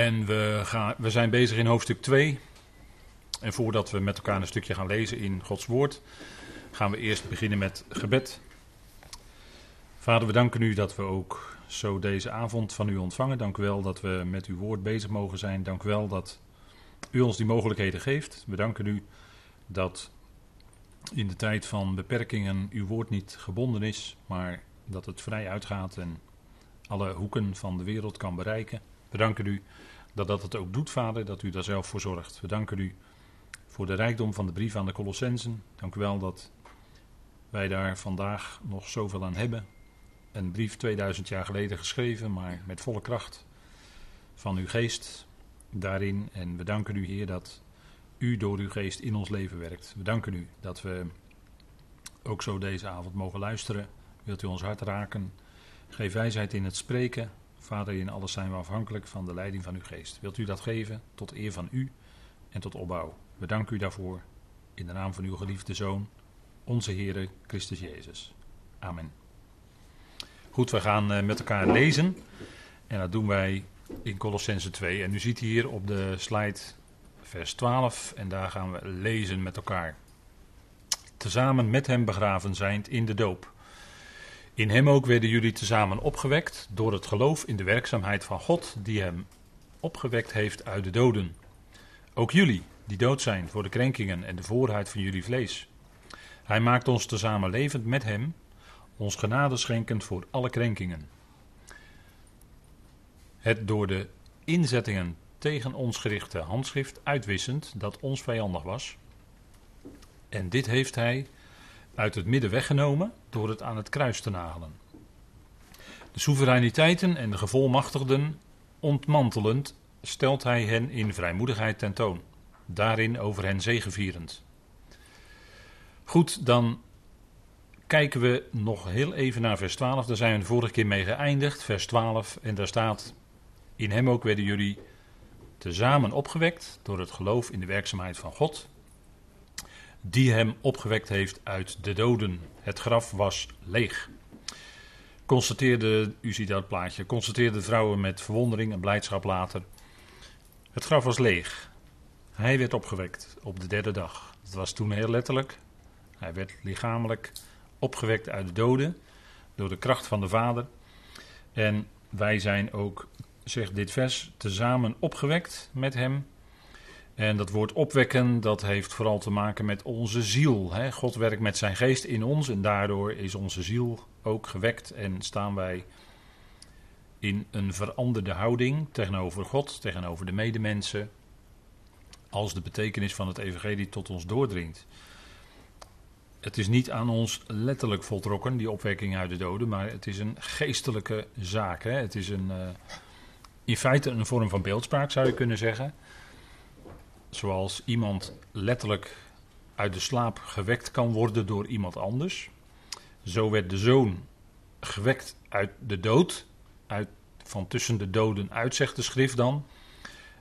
En we, gaan, we zijn bezig in hoofdstuk 2. En voordat we met elkaar een stukje gaan lezen in Gods Woord, gaan we eerst beginnen met gebed. Vader, we danken u dat we ook zo deze avond van u ontvangen. Dank u wel dat we met uw woord bezig mogen zijn. Dank u wel dat u ons die mogelijkheden geeft. We danken u dat in de tijd van beperkingen uw woord niet gebonden is, maar dat het vrij uitgaat en alle hoeken van de wereld kan bereiken. We danken u dat dat het ook doet, Vader, dat u daar zelf voor zorgt. We danken u voor de rijkdom van de brief aan de Colossensen. Dank u wel dat wij daar vandaag nog zoveel aan hebben. Een brief 2000 jaar geleden geschreven, maar met volle kracht van uw geest daarin. En we danken u, Heer, dat u door uw geest in ons leven werkt. We danken u dat we ook zo deze avond mogen luisteren. Wilt u ons hart raken? Geef wijsheid in het spreken. Vader, in alles zijn we afhankelijk van de leiding van uw geest. Wilt u dat geven tot eer van u en tot opbouw? We danken u daarvoor in de naam van uw geliefde Zoon, onze Heere Christus Jezus. Amen. Goed, we gaan eh, met elkaar lezen. En dat doen wij in Colossense 2. En u ziet hier op de slide vers 12. En daar gaan we lezen met elkaar. Tezamen met hem begraven zijnd in de doop in hem ook werden jullie tezamen opgewekt door het geloof in de werkzaamheid van God die hem opgewekt heeft uit de doden. Ook jullie, die dood zijn voor de krenkingen en de voorheid van jullie vlees. Hij maakt ons tezamen levend met hem, ons genade schenkend voor alle krenkingen. Het door de inzettingen tegen ons gerichte handschrift uitwissend dat ons vijandig was. En dit heeft hij uit het midden weggenomen door het aan het kruis te nagelen. De soevereiniteiten en de gevolmachtigden ontmantelend stelt hij hen in vrijmoedigheid tentoon, daarin over hen zegevierend. Goed, dan kijken we nog heel even naar vers 12. Daar zijn we de vorige keer mee geëindigd, vers 12. En daar staat: In hem ook werden jullie tezamen opgewekt door het geloof in de werkzaamheid van God, die hem opgewekt heeft uit de doden. Het graf was leeg. Constateerde, u ziet dat plaatje, constateerde de vrouwen met verwondering en blijdschap later. Het graf was leeg. Hij werd opgewekt op de derde dag. Dat was toen heel letterlijk. Hij werd lichamelijk opgewekt uit de doden door de kracht van de Vader. En wij zijn ook, zegt dit vers, tezamen opgewekt met hem en dat woord opwekken, dat heeft vooral te maken met onze ziel. Hè? God werkt met zijn geest in ons en daardoor is onze ziel ook gewekt en staan wij in een veranderde houding tegenover God, tegenover de medemensen, als de betekenis van het evangelie tot ons doordringt. Het is niet aan ons letterlijk voltrokken, die opwekking uit de doden, maar het is een geestelijke zaak. Hè? Het is een, uh, in feite een vorm van beeldspraak, zou je kunnen zeggen zoals iemand letterlijk uit de slaap gewekt kan worden door iemand anders. Zo werd de zoon gewekt uit de dood, uit, van tussen de doden uit, zegt de schrift dan,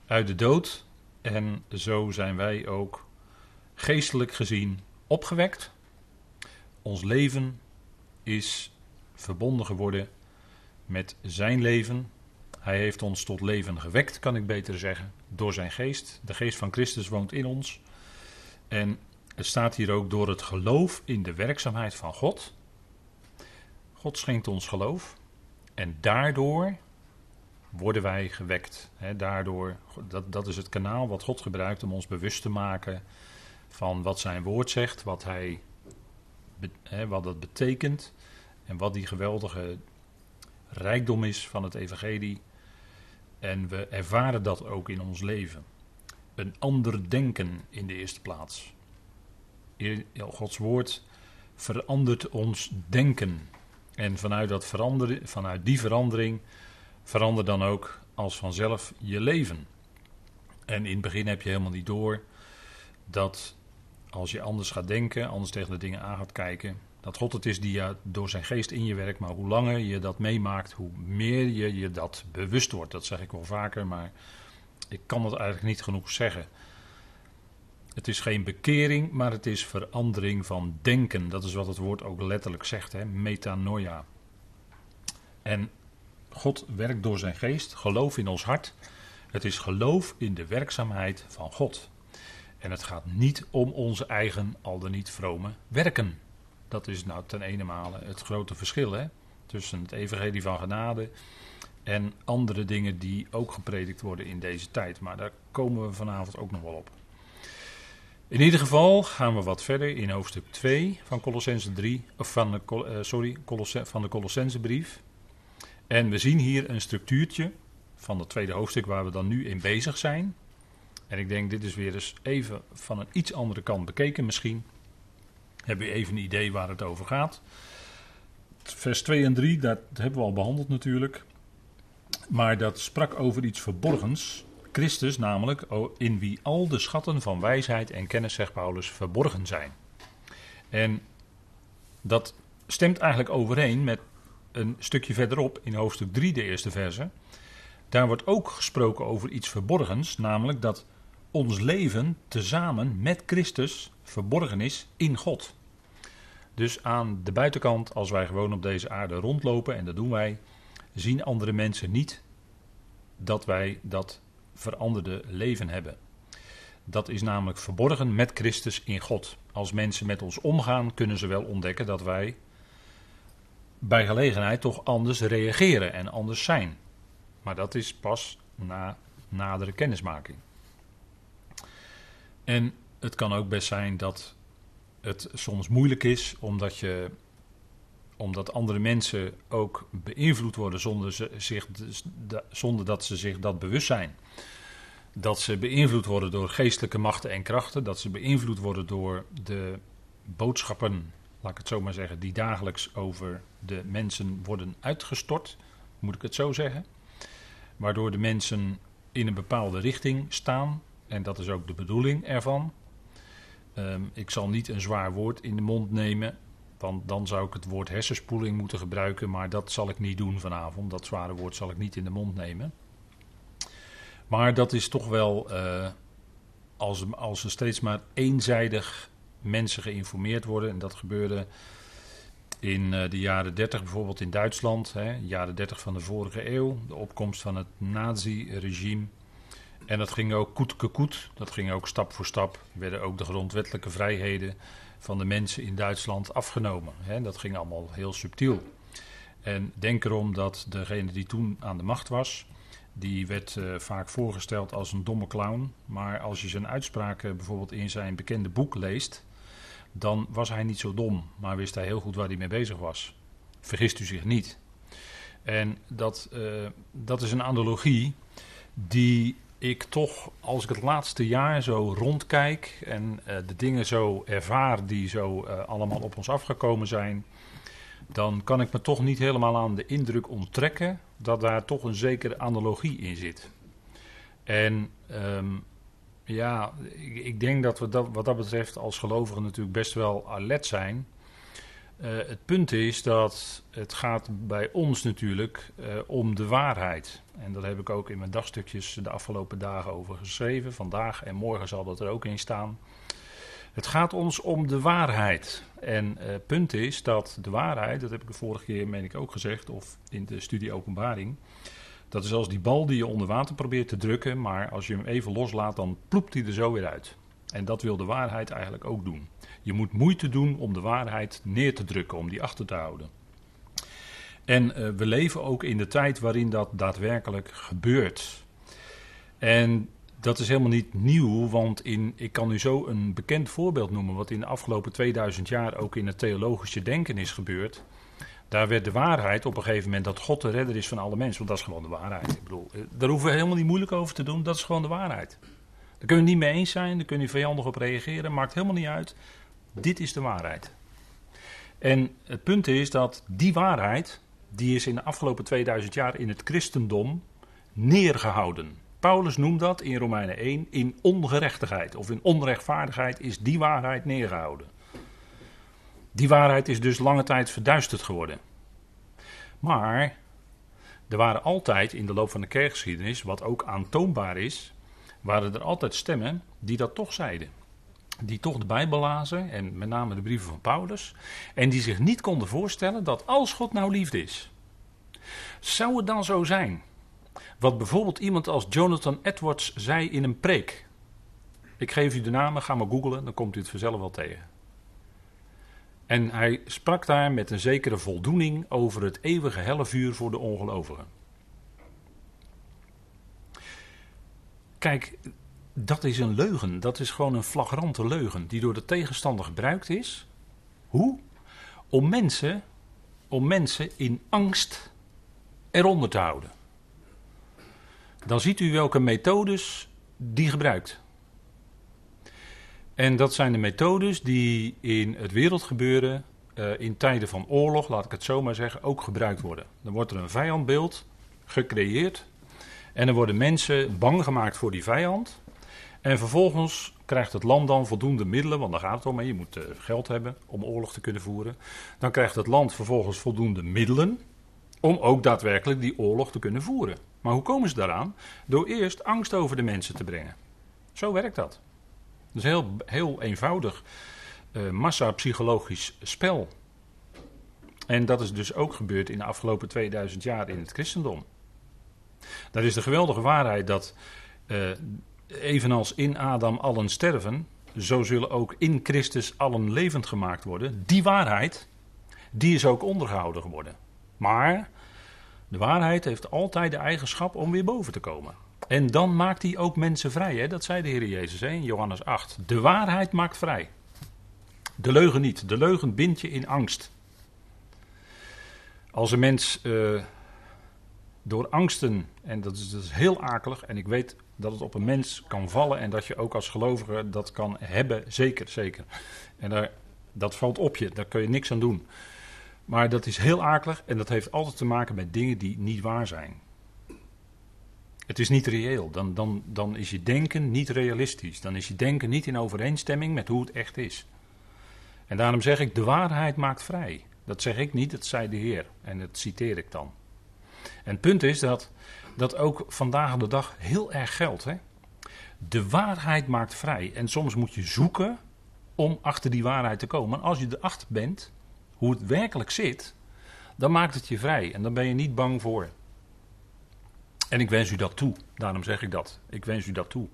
uit de dood. En zo zijn wij ook geestelijk gezien opgewekt. Ons leven is verbonden geworden met zijn leven, hij heeft ons tot leven gewekt, kan ik beter zeggen, door zijn geest. De geest van Christus woont in ons. En het staat hier ook door het geloof in de werkzaamheid van God. God schenkt ons geloof. En daardoor worden wij gewekt. daardoor, dat, dat is het kanaal wat God gebruikt om ons bewust te maken van wat zijn woord zegt, wat, hij, wat dat betekent en wat die geweldige rijkdom is van het evangelie en we ervaren dat ook in ons leven. Een ander denken in de eerste plaats. Gods woord verandert ons denken. En vanuit, dat veranderen, vanuit die verandering verandert dan ook als vanzelf je leven. En in het begin heb je helemaal niet door dat als je anders gaat denken, anders tegen de dingen aan gaat kijken, dat God het is die ja, door zijn geest in je werkt. Maar hoe langer je dat meemaakt, hoe meer je je dat bewust wordt. Dat zeg ik wel vaker, maar ik kan het eigenlijk niet genoeg zeggen. Het is geen bekering, maar het is verandering van denken. Dat is wat het woord ook letterlijk zegt, hè? metanoia. En God werkt door zijn geest, geloof in ons hart. Het is geloof in de werkzaamheid van God. En het gaat niet om onze eigen, al dan niet vrome werken. Dat is nou ten ene male het grote verschil hè? tussen het evangelie van genade en andere dingen die ook gepredikt worden in deze tijd. Maar daar komen we vanavond ook nog wel op. In ieder geval gaan we wat verder in hoofdstuk 2 van Colossense 3, of van de, uh, sorry, van de Colossensebrief. En we zien hier een structuurtje van het tweede hoofdstuk waar we dan nu in bezig zijn. En ik denk, dit is weer eens even van een iets andere kant bekeken misschien. Hebben we even een idee waar het over gaat. Vers 2 en 3, dat hebben we al behandeld natuurlijk. Maar dat sprak over iets verborgens. Christus namelijk, in wie al de schatten van wijsheid en kennis, zegt Paulus, verborgen zijn. En dat stemt eigenlijk overeen met een stukje verderop in hoofdstuk 3, de eerste verse. Daar wordt ook gesproken over iets verborgens, namelijk dat ons leven tezamen met Christus verborgen is in God. Dus aan de buitenkant, als wij gewoon op deze aarde rondlopen, en dat doen wij, zien andere mensen niet dat wij dat veranderde leven hebben. Dat is namelijk verborgen met Christus in God. Als mensen met ons omgaan, kunnen ze wel ontdekken dat wij bij gelegenheid toch anders reageren en anders zijn. Maar dat is pas na nadere kennismaking. En het kan ook best zijn dat het soms moeilijk is omdat je omdat andere mensen ook beïnvloed worden zonder, ze zich, zonder dat ze zich dat bewust zijn. Dat ze beïnvloed worden door geestelijke machten en krachten. Dat ze beïnvloed worden door de boodschappen, laat ik het zo maar zeggen, die dagelijks over de mensen worden uitgestort. Moet ik het zo zeggen? Waardoor de mensen in een bepaalde richting staan. En dat is ook de bedoeling ervan. Ehm, ik zal niet een zwaar woord in de mond nemen. Want dan zou ik het woord hersenspoeling moeten gebruiken. Maar dat zal ik niet doen vanavond. Dat zware woord zal ik niet in de mond nemen. Maar dat is toch wel. Uh, als, als er steeds maar eenzijdig mensen geïnformeerd worden. En dat gebeurde in uh, de jaren 30 bijvoorbeeld in Duitsland. Hè, jaren 30 van de vorige eeuw. De opkomst van het nazi-regime. En dat ging ook koet koet. Dat ging ook stap voor stap. Werden ook de grondwettelijke vrijheden van de mensen in Duitsland afgenomen. Dat ging allemaal heel subtiel. En denk erom dat degene die toen aan de macht was, die werd uh, vaak voorgesteld als een domme clown. Maar als je zijn uitspraken bijvoorbeeld in zijn bekende boek leest, dan was hij niet zo dom, maar wist hij heel goed waar hij mee bezig was. Vergist u zich niet. En dat, uh, dat is een analogie die ik toch, als ik het laatste jaar zo rondkijk en uh, de dingen zo ervaar die zo uh, allemaal op ons afgekomen zijn, dan kan ik me toch niet helemaal aan de indruk onttrekken dat daar toch een zekere analogie in zit. En um, ja, ik, ik, denk dat we dat, wat dat betreft als gelovigen natuurlijk best wel alert zijn. Uh, het punt is dat het gaat bij ons natuurlijk uh, om de waarheid. En daar heb ik ook in mijn dagstukjes de afgelopen dagen over geschreven. Vandaag en morgen zal dat er ook in staan. Het gaat ons om de waarheid. En het uh, punt is dat de waarheid, dat heb ik de vorige keer meen ik ook gezegd, of in de studie openbaring. Dat is als die bal die je onder water probeert te drukken, maar als je hem even loslaat, dan ploept hij er zo weer uit. En dat wil de waarheid eigenlijk ook doen. Je moet moeite doen om de waarheid neer te drukken, om die achter te houden. En uh, we leven ook in de tijd waarin dat daadwerkelijk gebeurt. En dat is helemaal niet nieuw, want in, ik kan u zo een bekend voorbeeld noemen, wat in de afgelopen 2000 jaar ook in het theologische denken is gebeurd. Daar werd de waarheid op een gegeven moment dat God de redder is van alle mensen, want dat is gewoon de waarheid. Ik bedoel, eh, daar hoeven we helemaal niet moeilijk over te doen, dat is gewoon de waarheid. Daar kun je niet mee eens zijn, daar kun je vijandig op reageren, maakt helemaal niet uit. Dit is de waarheid. En het punt is dat die waarheid, die is in de afgelopen 2000 jaar in het christendom neergehouden. Paulus noemt dat in Romeinen 1 in ongerechtigheid of in onrechtvaardigheid is die waarheid neergehouden. Die waarheid is dus lange tijd verduisterd geworden. Maar er waren altijd in de loop van de kerkgeschiedenis, wat ook aantoonbaar is, waren er altijd stemmen die dat toch zeiden. Die toch de Bijbel lazen, en met name de brieven van Paulus, en die zich niet konden voorstellen dat als God nou liefde is, zou het dan zo zijn wat bijvoorbeeld iemand als Jonathan Edwards zei in een preek. Ik geef u de namen, ga maar googlen, dan komt u het vanzelf wel tegen. En hij sprak daar met een zekere voldoening over het eeuwige hellevuur voor de ongelovigen. Kijk, dat is een leugen. Dat is gewoon een flagrante leugen die door de tegenstander gebruikt is. Hoe? Om mensen, om mensen in angst eronder te houden. Dan ziet u welke methodes die gebruikt. En dat zijn de methodes die in het wereldgebeuren, uh, in tijden van oorlog, laat ik het zo maar zeggen, ook gebruikt worden. Dan wordt er een vijandbeeld gecreëerd. En er worden mensen bang gemaakt voor die vijand. En vervolgens krijgt het land dan voldoende middelen, want daar gaat het om. Je moet uh, geld hebben om oorlog te kunnen voeren. Dan krijgt het land vervolgens voldoende middelen om ook daadwerkelijk die oorlog te kunnen voeren. Maar hoe komen ze daaraan? Door eerst angst over de mensen te brengen. Zo werkt dat. Dat is heel, heel eenvoudig uh, massapsychologisch spel. En dat is dus ook gebeurd in de afgelopen 2000 jaar in het christendom. Daar is de geweldige waarheid dat uh, evenals in Adam allen sterven, zo zullen ook in Christus allen levend gemaakt worden. Die waarheid, die is ook ondergehouden geworden. Maar de waarheid heeft altijd de eigenschap om weer boven te komen. En dan maakt hij ook mensen vrij. Hè? Dat zei de Heer Jezus hè, in Johannes 8. De waarheid maakt vrij. De leugen niet. De leugen bindt je in angst. Als een mens uh, door angsten, en dat is, dat is heel akelig, en ik weet dat het op een mens kan vallen en dat je ook als gelovige dat kan hebben, zeker, zeker. En daar, dat valt op je, daar kun je niks aan doen. Maar dat is heel akelig en dat heeft altijd te maken met dingen die niet waar zijn. Het is niet reëel. Dan, dan, dan is je denken niet realistisch. Dan is je denken niet in overeenstemming met hoe het echt is. En daarom zeg ik, de waarheid maakt vrij. Dat zeg ik niet, dat zei de Heer. En dat citeer ik dan. En het punt is dat dat ook vandaag de dag heel erg geldt. Hè? De waarheid maakt vrij. En soms moet je zoeken om achter die waarheid te komen. En als je erachter bent, hoe het werkelijk zit, dan maakt het je vrij. En dan ben je niet bang voor. En ik wens u dat toe. Daarom zeg ik dat. Ik wens u dat toe.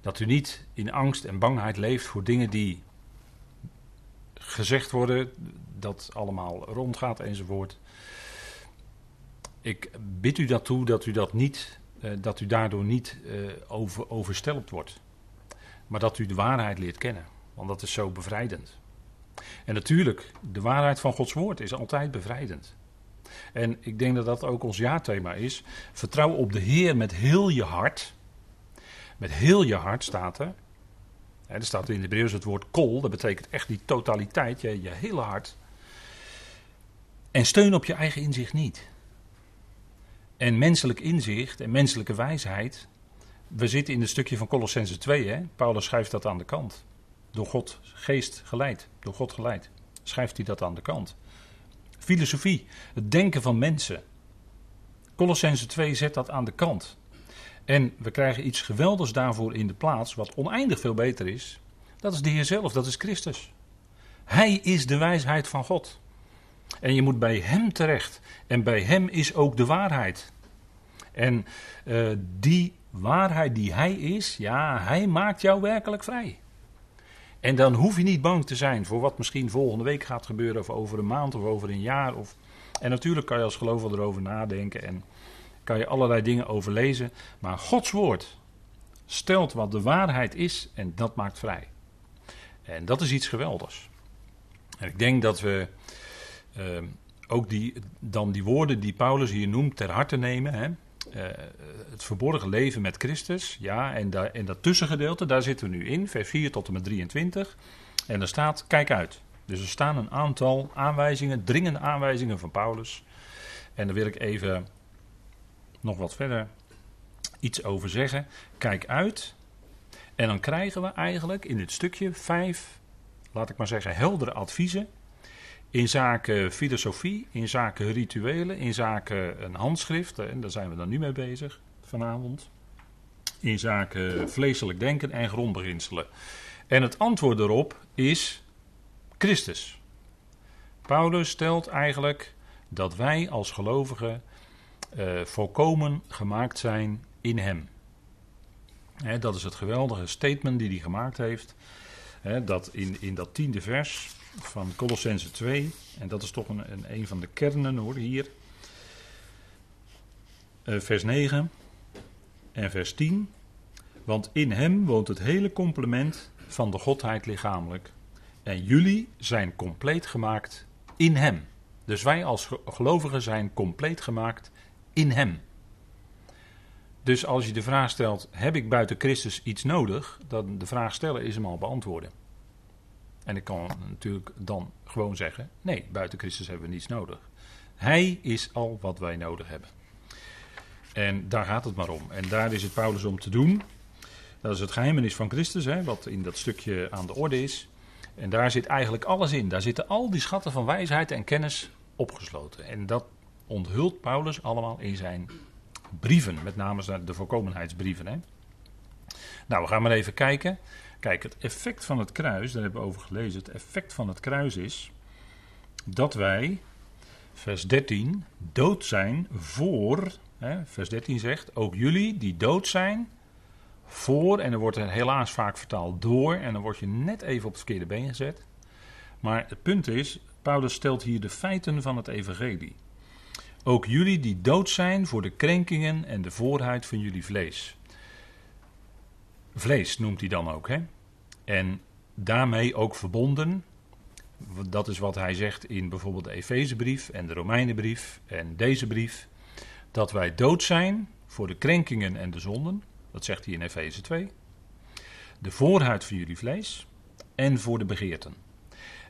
Dat u niet in angst en bangheid leeft voor dingen die gezegd worden, dat allemaal rondgaat enzovoort. Ik bid u dat toe dat u, dat niet, uh, dat u daardoor niet uh, over, overstelpt wordt. Maar dat u de waarheid leert kennen. Want dat is zo bevrijdend. En natuurlijk, de waarheid van Gods woord is altijd bevrijdend. En ik denk dat dat ook ons jaarthema is. Vertrouw op de Heer met heel je hart. Met heel je hart staat er. er staat in de Hebreeuws het woord kol. Dat betekent echt die totaliteit, je, je hele hart. En steun op je eigen inzicht niet. En menselijk inzicht en menselijke wijsheid. We zitten in het stukje van Colossense 2. Hè? Paulus schrijft dat aan de kant. Door God geest geleid. Door God geleid. Schrijft hij dat aan de kant. Filosofie. Het denken van mensen. Colossense 2 zet dat aan de kant. En we krijgen iets geweldigs daarvoor in de plaats. Wat oneindig veel beter is. Dat is de Heer zelf. Dat is Christus. Hij is de wijsheid van God. En je moet bij Hem terecht. En bij Hem is ook de waarheid. En uh, die waarheid die Hij is, ja, Hij maakt jou werkelijk vrij. En dan hoef je niet bang te zijn voor wat misschien volgende week gaat gebeuren, of over een maand of over een jaar. Of... En natuurlijk kan je als gelovige erover nadenken en kan je allerlei dingen overlezen. Maar Gods woord stelt wat de waarheid is en dat maakt vrij. En dat is iets geweldigs. En ik denk dat we ook die, dan die woorden die Paulus hier noemt ter harte nemen. Hè? Uh, het verborgen leven met Christus. Ja, en, daar, en dat tussengedeelte, daar zitten we nu in, vers 4 tot en met 23. En er staat, kijk uit. Dus er staan een aantal aanwijzingen, dringende aanwijzingen van Paulus. En daar wil ik even nog wat verder iets over zeggen. Kijk uit. En dan krijgen we eigenlijk in dit stukje vijf, laat ik maar zeggen, heldere adviezen in zaken filosofie, in zaken rituelen, in zaken een handschrift, en daar zijn we dan nu mee bezig vanavond. In zaken vleeselijk denken en grondbeginselen. En het antwoord erop is Christus. Paulus stelt eigenlijk dat wij als gelovigen uh, volkomen gemaakt zijn in hem. Dat is het geweldige statement die hij gemaakt heeft. Dat in, in dat tiende vers van Colossense 2, en dat is toch een, een, een van de kernen hoor, hier. Uh, vers 9 en vers 10. Want in hem woont het hele complement van de Godheid lichamelijk. En jullie zijn compleet gemaakt in hem. Dus wij als gelovigen zijn compleet gemaakt in hem. Dus als je de vraag stelt: heb ik buiten Christus iets nodig? Dan de vraag stellen is hem al beantwoorden. En ik kan natuurlijk dan gewoon zeggen: nee, buiten Christus hebben we niets nodig. Hij is al wat wij nodig hebben. En daar gaat het maar om. En daar is het Paulus om te doen. Dat is het geheimenis van Christus, hè, wat in dat stukje aan de orde is. En daar zit eigenlijk alles in. Daar zitten al die schatten van wijsheid en kennis opgesloten. En dat onthult Paulus allemaal in zijn brieven, met name de voorkomenheidsbrieven. Hè. Nou, we gaan maar even kijken. Kijk, het effect van het kruis, daar hebben we over gelezen. Het effect van het kruis is dat wij, vers 13, dood zijn voor. Hè, vers 13 zegt: Ook jullie die dood zijn voor, en dan wordt er helaas vaak vertaald door, en dan word je net even op het verkeerde been gezet. Maar het punt is, Paulus stelt hier de feiten van het evangelie. Ook jullie die dood zijn voor de krenkingen en de voorheid van jullie vlees. Vlees noemt hij dan ook, hè? En daarmee ook verbonden. Dat is wat hij zegt in bijvoorbeeld de Efezebrief en de Romeinenbrief en deze brief. Dat wij dood zijn voor de krenkingen en de zonden. Dat zegt hij in Efeze 2. De voorhuid van jullie vlees en voor de begeerten.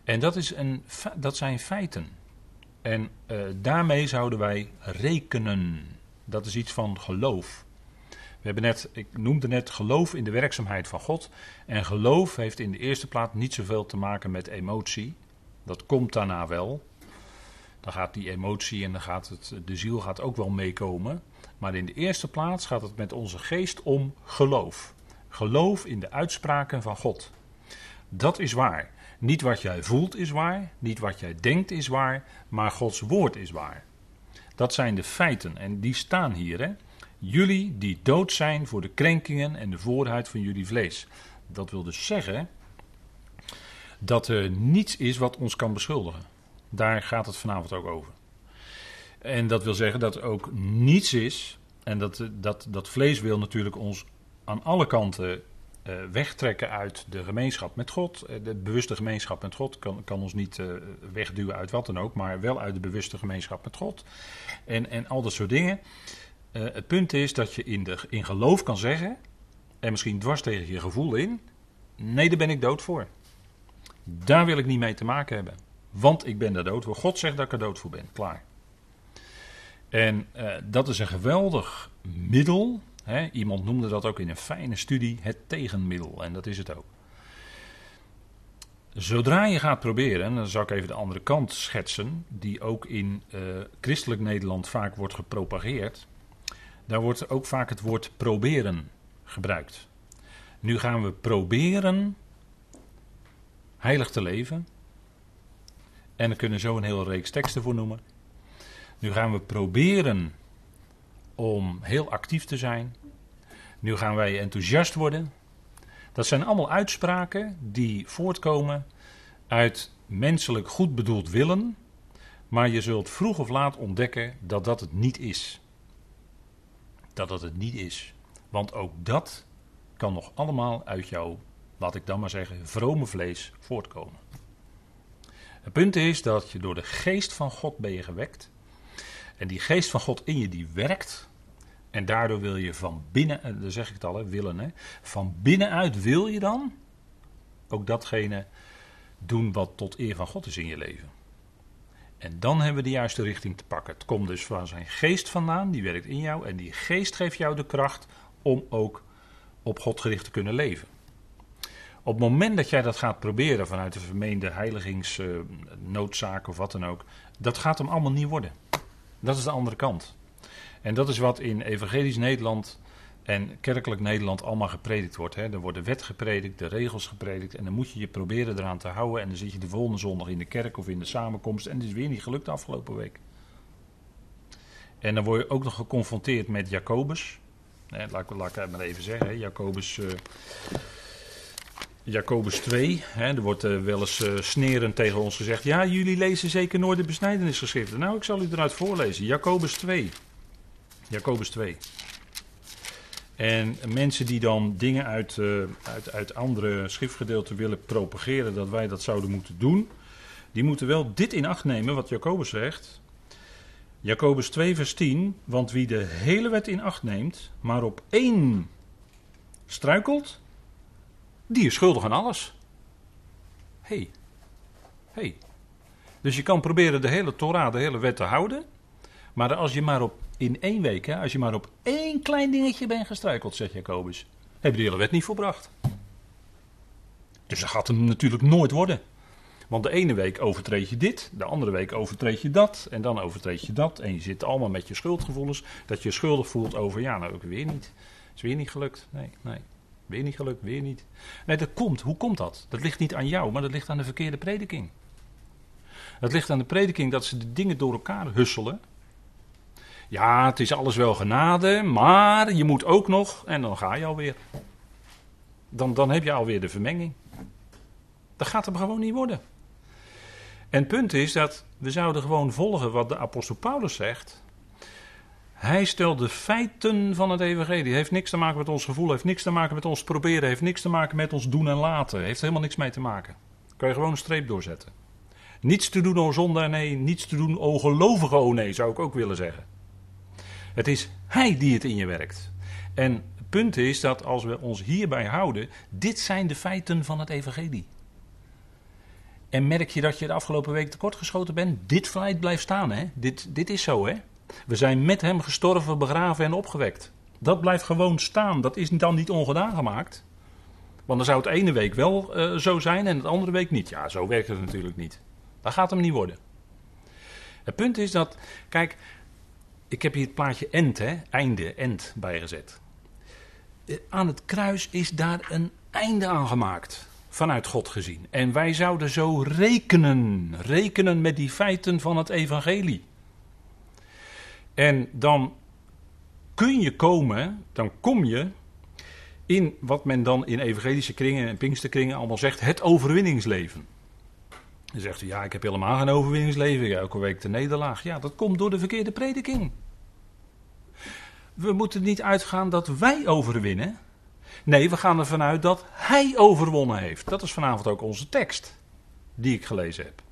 En dat, is een, dat zijn feiten. En uh, daarmee zouden wij rekenen. Dat is iets van geloof. Hebben net, ik noemde net geloof in de werkzaamheid van God. En geloof heeft in de eerste plaats niet zoveel te maken met emotie. Dat komt daarna wel. Dan gaat die emotie en dan gaat het, de ziel gaat ook wel meekomen. Maar in de eerste plaats gaat het met onze geest om geloof. Geloof in de uitspraken van God. Dat is waar. Niet wat jij voelt is waar, niet wat jij denkt is waar, maar Gods woord is waar. Dat zijn de feiten en die staan hier. Hè? Jullie die dood zijn voor de krenkingen en de voorheid van jullie vlees. Dat wil dus zeggen dat er niets is wat ons kan beschuldigen. Daar gaat het vanavond ook over. En dat wil zeggen dat er ook niets is. En dat, dat, dat vlees wil natuurlijk ons aan alle kanten uh, wegtrekken uit de gemeenschap met God. Eh, de bewuste gemeenschap met God kan, kan ons niet uh, wegduwen uit wat dan ook, maar wel uit de bewuste gemeenschap met God. En, en al dat soort dingen. Het punt is dat je in, de, in geloof kan zeggen, en misschien dwars tegen je gevoel in, nee, daar ben ik dood voor. Daar wil ik niet mee te maken hebben. Want ik ben daar dood voor. God zegt dat ik er dood voor ben. Klaar. En uh, dat is een geweldig middel. Hè? Iemand noemde dat ook in een fijne studie het tegenmiddel. En dat is het ook. Zodra je gaat proberen, en dan zal ik even de andere kant schetsen, die ook in uh, christelijk Nederland vaak wordt gepropageerd. Daar wordt ook vaak het woord proberen gebruikt. Nu gaan we proberen heilig te leven. En er kunnen zo een hele reeks teksten voor noemen. Nu gaan we proberen om heel actief te zijn. Nu gaan wij enthousiast worden. Dat zijn allemaal uitspraken die voortkomen uit menselijk goed bedoeld willen. Maar je zult vroeg of laat ontdekken dat dat het niet is. Dat dat het niet is. Want ook dat kan nog allemaal uit jouw, laat ik dan maar zeggen, vrome vlees voortkomen. Het punt is dat je door de geest van God ben je gewekt. En die geest van God in je, die werkt. En daardoor wil je van binnen, eh, dan zeg ik het al, willen. Hè, van binnenuit wil je dan ook datgene doen wat tot eer van God is in je leven. En dan hebben we de juiste richting te pakken. Het komt dus van zijn geest vandaan, die werkt in jou. En die geest geeft jou de kracht om ook op God gericht te kunnen leven. Op het moment dat jij dat gaat proberen vanuit de vermeende heiligingsnoodzaak uh, of wat dan ook, dat gaat hem allemaal niet worden. Dat is de andere kant. En dat is wat in evangelisch Nederland en kerkelijk Nederland allemaal gepredikt wordt. Hè. Er wordt de wet gepredikt, de regels gepredikt. En dan moet je je proberen eraan te houden. En dan zit je de volgende zondag in de kerk of in de samenkomst. En het is weer niet gelukt de afgelopen week. En dan word je ook nog geconfronteerd met Jacobus. Eh, laat, ik het maar even zeggen. Hè. Jacobus, eh, Jacobus 2. Hè. Er wordt eh, wel eens uh, snerend tegen ons gezegd. Ja, jullie lezen zeker nooit de besnijdenisgeschriften. Nou, ik zal u eruit voorlezen. Jacobus 2. Jacobus 2. En mensen die dan dingen uit, uh, uit, uit andere schriftgedeelten willen propageren, dat wij dat zouden moeten doen, die moeten wel dit in acht nemen, wat Jacobus zegt. Jacobus 2, vers 10. Want wie de hele wet in acht neemt, maar op één struikelt, die is schuldig aan alles. Hé. Hey. Hey. Dus je kan proberen de hele Torah, de hele wet te houden. Maar als je maar op, in één week, als je maar op één klein dingetje bent gestruikeld, zegt Jacobus, heb je de hele wet niet volbracht. Dus dat gaat hem natuurlijk nooit worden. Want de ene week overtreed je dit, de andere week overtreed je dat, en dan overtreed je dat. En je zit allemaal met je schuldgevoelens, dat je je schuldig voelt over, ja, nou ook weer niet. Is weer niet gelukt. Nee, nee. Weer niet gelukt, weer niet. Nee, dat komt. Hoe komt dat? Dat ligt niet aan jou, maar dat ligt aan de verkeerde prediking. Het ligt aan de prediking dat ze de dingen door elkaar husselen. Ja, het is alles wel genade, maar je moet ook nog, en dan ga je alweer. Dan, dan heb je alweer de vermenging. Dat gaat hem gewoon niet worden. En het punt is dat we zouden gewoon volgen wat de apostel Paulus zegt. Hij stelt de feiten van het evangelie. Heeft niks te maken met ons gevoel, heeft niks te maken met ons proberen, heeft niks te maken met ons doen en laten. Heeft helemaal niks mee te maken. Kan je gewoon een streep doorzetten. Niets te doen o zonde nee, niets te doen o gelovige o nee, zou ik ook willen zeggen. Het is hij die het in je werkt. En het punt is dat als we ons hierbij houden, dit zijn de feiten van het evangelie. En merk je dat je de afgelopen week tekortgeschoten bent? Dit feit blijft staan, hè? Dit, dit is zo, hè? We zijn met hem gestorven, begraven en opgewekt. Dat blijft gewoon staan. Dat is dan niet ongedaan gemaakt. Want dan zou het ene week wel uh, zo zijn en het andere week niet. Ja, zo werkt het natuurlijk niet. Dat gaat hem niet worden. Het punt is dat, kijk, ik heb hier het plaatje end, hè, einde, end bijgezet. Eh, aan het kruis is daar een einde aan gemaakt vanuit God gezien. En wij zouden zo rekenen, rekenen met die feiten van het evangelie. En dan kun je komen, dan kom je in wat men dan in evangelische kringen en pinksterkringen allemaal zegt, het overwinningsleven. Dan zegt u, ja, ik heb helemaal geen overwinningsleven, elke week de nederlaag. Ja, dat komt door de verkeerde prediking. We moeten niet uitgaan dat wij overwinnen. Nee, we gaan ervan uit dat hij overwonnen heeft. Dat is vanavond ook onze tekst die ik gelezen heb.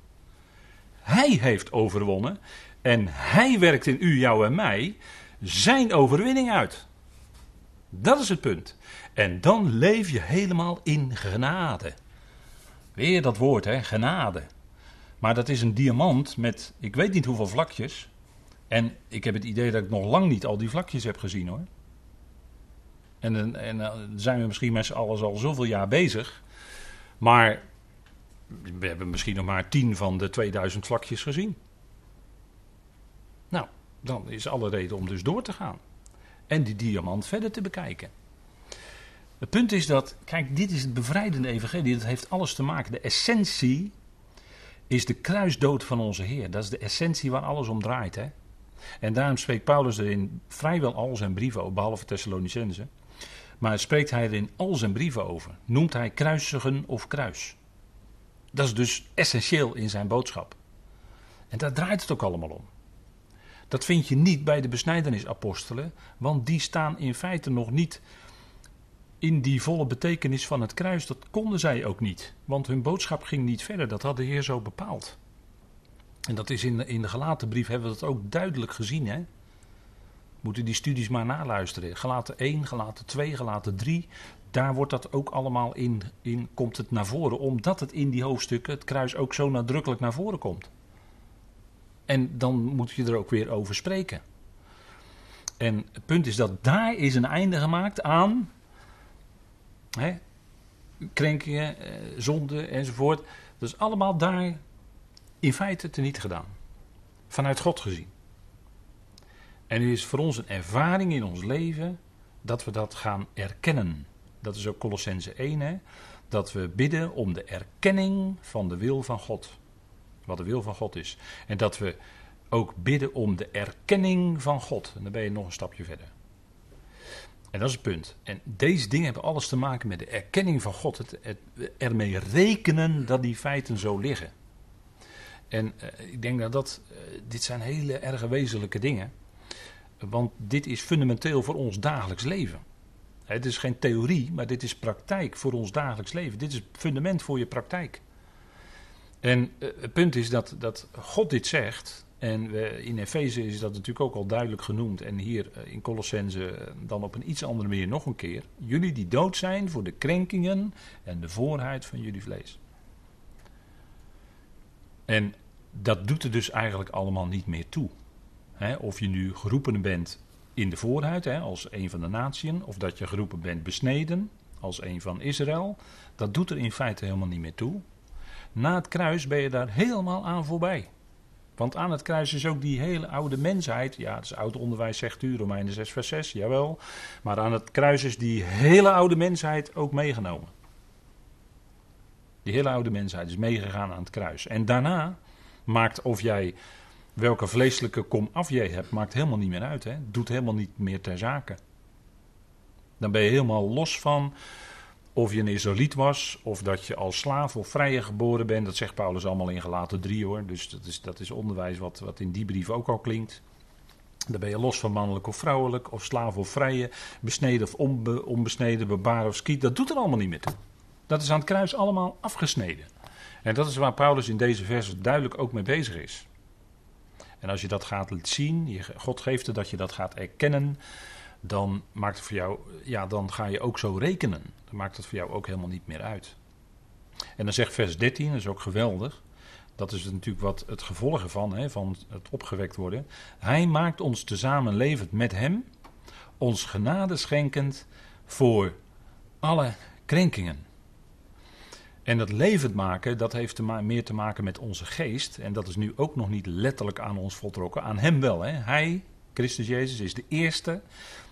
Hij heeft overwonnen en hij werkt in u, jou en mij zijn overwinning uit. Dat is het punt. En dan leef je helemaal in genade. Weer dat woord, hè, genade. Maar dat is een diamant met ik weet niet hoeveel vlakjes. En ik heb het idee dat ik nog lang niet al die vlakjes heb gezien hoor. En, en dan eh, zijn we misschien met z'n allen al zoveel jaar bezig. Maar we hebben misschien nog maar 10 van de 2000 vlakjes gezien. Nou, dan is alle reden om dus door te gaan. En die diamant verder te bekijken. Het punt is dat, kijk, dit is het bevrijdende evangelie. Dat heeft alles te maken. De essentie is de kruisdood van onze Heer. Dat is de essentie waar alles om draait. Hè? En daarom spreekt Paulus er in vrijwel al zijn brieven behalve Thessalonicense. Maar spreekt hij er in al zijn brieven over. Noemt hij kruisigen of kruis. Dat is dus essentieel in zijn boodschap. En daar draait het ook allemaal om. Dat vind je niet bij de besnijdenisapostelen, want die staan in feite nog niet in die volle betekenis van het kruis. Dat konden zij ook niet, want hun boodschap ging niet verder. Dat had de Heer zo bepaald. En dat is in de, in de gelaten brief hebben we dat ook duidelijk gezien. Hè? Moeten die studies maar naluisteren. Gelaten 1, gelaten 2, gelaten 3. Daar wordt dat ook allemaal in, in, komt het naar voren. Omdat het in die hoofdstukken, het kruis ook zo nadrukkelijk naar voren komt. En dan moet je er ook weer over spreken. En het punt is dat daar is een einde gemaakt aan hè, krenkingen, eh, zonde enzovoort. Dat is allemaal daar in feite teniet gedaan. Vanuit God gezien. En het is voor ons een ervaring in ons leven dat we dat gaan erkennen. Dat is ook Colossense 1, hè? dat we bidden om de erkenning van de wil van God. Wat de wil van God is. En dat we ook bidden om de erkenning van God. En dan ben je nog een stapje verder. En dat is het punt. En deze dingen hebben alles te maken met de erkenning van God. Het, ermee rekenen dat die feiten zo liggen. En uh, ik denk dat dat, uh, dit zijn hele erge wezenlijke dingen. Want dit is fundamenteel voor ons dagelijks leven. Het is geen theorie, maar dit is praktijk voor ons dagelijks leven. Dit is het fundament voor je praktijk. En uh, het punt is dat, dat God dit zegt. En we, in Efeze is dat natuurlijk ook al duidelijk genoemd. En hier in Colossense dan op een iets andere manier nog een keer. Jullie die dood zijn voor de krenkingen en de voorheid van jullie vlees. En dat doet er dus eigenlijk allemaal niet meer toe. of je nu geroepen bent in de voorhuid, als een van de natieën, of dat je geroepen bent besneden, als een van Israël, dat doet er in feite helemaal niet meer toe. Na het kruis ben je daar helemaal aan voorbij. Want aan het kruis is ook die hele oude mensheid, ja, het is oud onderwijs, zegt u, Romeinen 6, vers 6, jawel. Maar aan het kruis is die hele oude mensheid ook meegenomen. Die hele oude mensheid is meegegaan aan het kruis. En daarna maakt of jij welke vleeselijke kom af jij hebt, maakt helemaal niet meer uit. Hè? Doet helemaal niet meer ter zake. Dan ben je helemaal los van of je een Israëliet was, of dat je als slaaf of vrije geboren bent. Dat zegt Paulus allemaal in gelaten 3 hoor. Dus dat is, dat is onderwijs wat, wat in die brief ook al klinkt. Dan ben je los van mannelijk of vrouwelijk, of slaaf of vrije, besneden of onbe, onbesneden, bebaar of skiet. Dat doet er allemaal niet meer toe. Dat is aan het kruis allemaal afgesneden. En dat is waar Paulus in deze vers duidelijk ook mee bezig is. En als je dat gaat zien, God geeft het dat je dat gaat erkennen, dan maakt het voor jou, ja, dan ga je ook zo rekenen. Dan maakt het voor jou ook helemaal niet meer uit. En dan zegt vers 13, dat is ook geweldig. Dat is natuurlijk wat het gevolg ervan, hè, van het opgewekt worden. Hij maakt ons tezamen levend met hem, ons genade schenkend voor alle krenkingen. En dat levend maken, dat heeft te meer te maken met onze geest. En dat is nu ook nog niet letterlijk aan ons voltrokken. Aan hem wel. Hè? Hij, Christus Jezus, is de eerste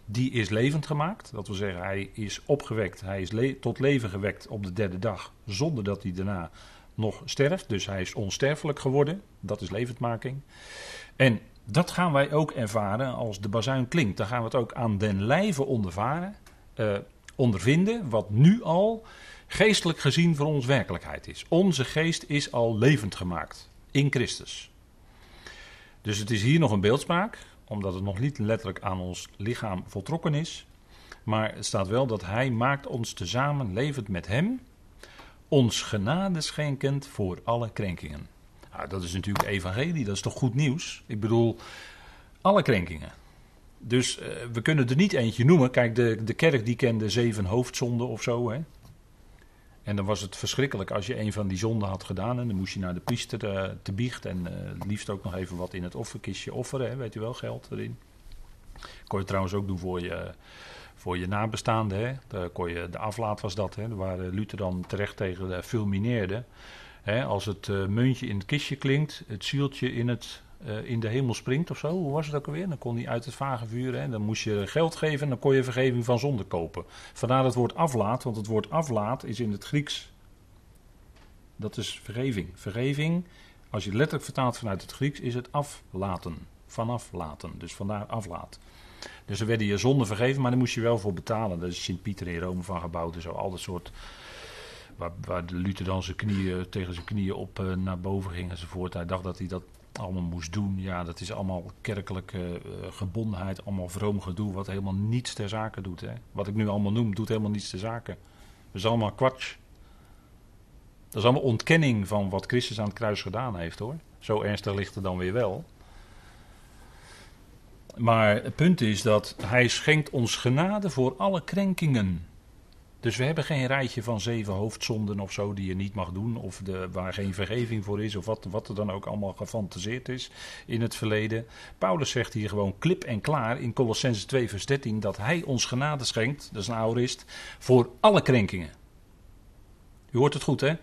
die is levend gemaakt. Dat wil zeggen, hij is opgewekt. Hij is tot leven gewekt op de derde dag. Zonder dat hij daarna nog sterft. Dus hij is onsterfelijk geworden. Dat is levendmaking. En dat gaan wij ook ervaren als de bazuin klinkt. Dan gaan we het ook aan den lijve ondervaren, uh, ondervinden. Wat nu al geestelijk gezien voor ons werkelijkheid is. Onze geest is al levend gemaakt in Christus. Dus het is hier nog een beeldspraak, omdat het nog niet letterlijk aan ons lichaam voltrokken is. Maar het staat wel dat Hij maakt ons tezamen levend met Hem, ons genade schenkend voor alle krenkingen. Nou, dat is natuurlijk evangelie, dat is toch goed nieuws? Ik bedoel, alle krenkingen. Dus uh, we kunnen er niet eentje noemen. Kijk, de, de kerk die kende zeven hoofdzonden of zo. Hè? En dan was het verschrikkelijk als je een van die zonden had gedaan. En dan moest je naar de priester uh, te biecht. En uh, liefst ook nog even wat in het offerkistje offeren. Hè, weet u wel, geld erin. Kon je trouwens ook doen voor je, voor je nabestaanden. Hè. De, kon je, de aflaat was dat. Hè, waar Luther dan terecht tegen fulmineerde. Hè, als het muntje in het kistje klinkt, het zieltje in het uh, in de hemel springt of zo. Hoe was het ook alweer? Dan kon hij uit het vage vuur. Hè? Dan moest je geld geven en dan kon je vergeving van zonde kopen. Vandaar het woord aflaat, want het woord aflaat is in het Grieks. Dat is vergeving. Vergeving, als je letterlijk vertaalt vanuit het Grieks, is het aflaten. Vanaf laten. Dus vandaar aflaat. Dus er werden je zonden vergeven, maar daar moest je wel voor betalen. Dat is Sint-Pieter in Rome van gebouwd en zo. Al dat soort. Waar, waar de Luther dan zijn knieën, tegen zijn knieën op uh, naar boven ging enzovoort. Hij dacht dat hij dat allemaal moest doen. Ja, dat is allemaal kerkelijke uh, gebondenheid, allemaal vroom gedoe, wat helemaal niets ter zake doet. Hè. Wat ik nu allemaal noem, doet helemaal niets ter zake. Dat is allemaal kwats. Dat is allemaal ontkenning van wat Christus aan het kruis gedaan heeft hoor. Zo ernstig ligt het dan weer wel. Maar het punt is dat hij schenkt ons genade voor alle krenkingen. Dus we hebben geen rijtje van zeven hoofdzonden of zo die je niet mag doen. Of de, waar geen vergeving voor is. Of wat, wat er dan ook allemaal gefantaseerd is in het verleden. Paulus zegt hier gewoon klip en klaar in Colossense 2 vers 13. Dat hij ons genade schenkt, dat is een aorist, voor alle krenkingen. U hoort het goed hè?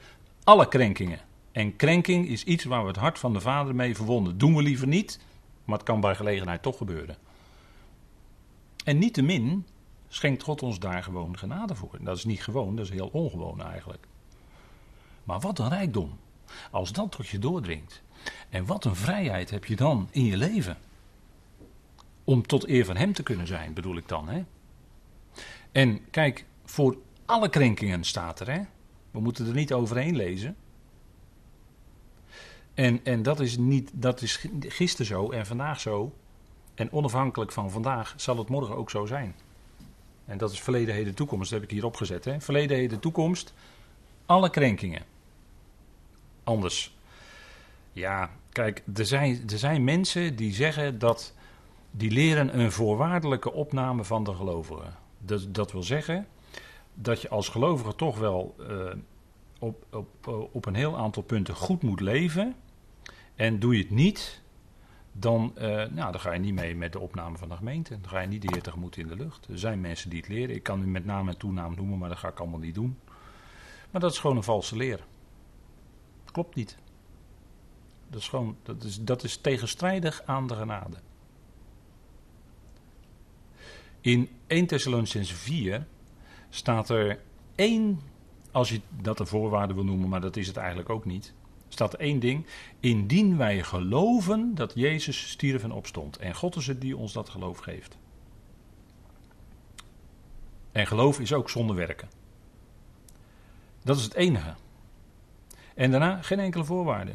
Alle krenkingen. En krenking is iets waar we het hart van de Vader mee verwonden. Doen we liever niet, maar het kan bij gelegenheid toch gebeuren. En niettemin schenkt God ons daar gewoon genade voor. Dat is niet gewoon, dat is heel ongewoon eigenlijk. Maar wat een rijkdom. Als dat tot je doordringt. En wat een vrijheid heb je dan in je leven. Om tot eer van hem te kunnen zijn, bedoel ik dan. Hè? En kijk, voor alle krenkingen staat er. Hè? We moeten er niet overheen lezen. En, en dat, is niet, dat is gisteren zo en vandaag zo. En onafhankelijk van vandaag zal het morgen ook zo zijn. En dat is verleden, heden, toekomst. Dat heb ik hier opgezet. Hè? Verleden, heden, toekomst. Alle krenkingen. Anders. Ja, kijk, er zijn, er zijn mensen die zeggen dat. die leren een voorwaardelijke opname van de gelovigen. Dat, dat wil zeggen dat je als gelovige toch wel uh, op, op, op een heel aantal punten goed moet leven. En doe je het niet, dan, uh, nou, dan ga je niet mee met de opname van de gemeente. Dan ga je niet de Heer tegemoet in de lucht. Er zijn mensen die het leren. Ik kan u met naam en toenaam noemen, maar dat ga ik allemaal niet doen. Maar dat is gewoon een valse leer. Klopt niet. Dat is gewoon, dat is, dat is tegenstrijdig aan de genade. In 1 Thessalonicense 4 staat er één, als je dat een voorwaarde wil noemen, maar dat is het eigenlijk ook niet staat één ding. Indien wij geloven dat Jezus stierf en opstond. En God is het die ons dat geloof geeft. En geloof is ook zonder werken. Dat is het enige. En daarna geen enkele voorwaarde.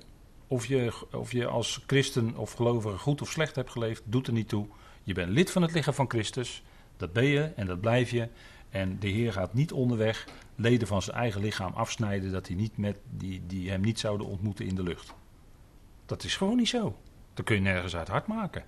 Of je, of je als christen of gelovige goed of slecht hebt geleefd, doet er niet toe. Je bent lid van het lichaam van Christus. Dat ben je en dat blijf je. En de Heer gaat niet onderweg leden van zijn eigen lichaam afsnijden dat hij niet met, die, die hem niet zouden ontmoeten in de lucht. Dat is gewoon niet zo. Dat kun je nergens uit hard maken.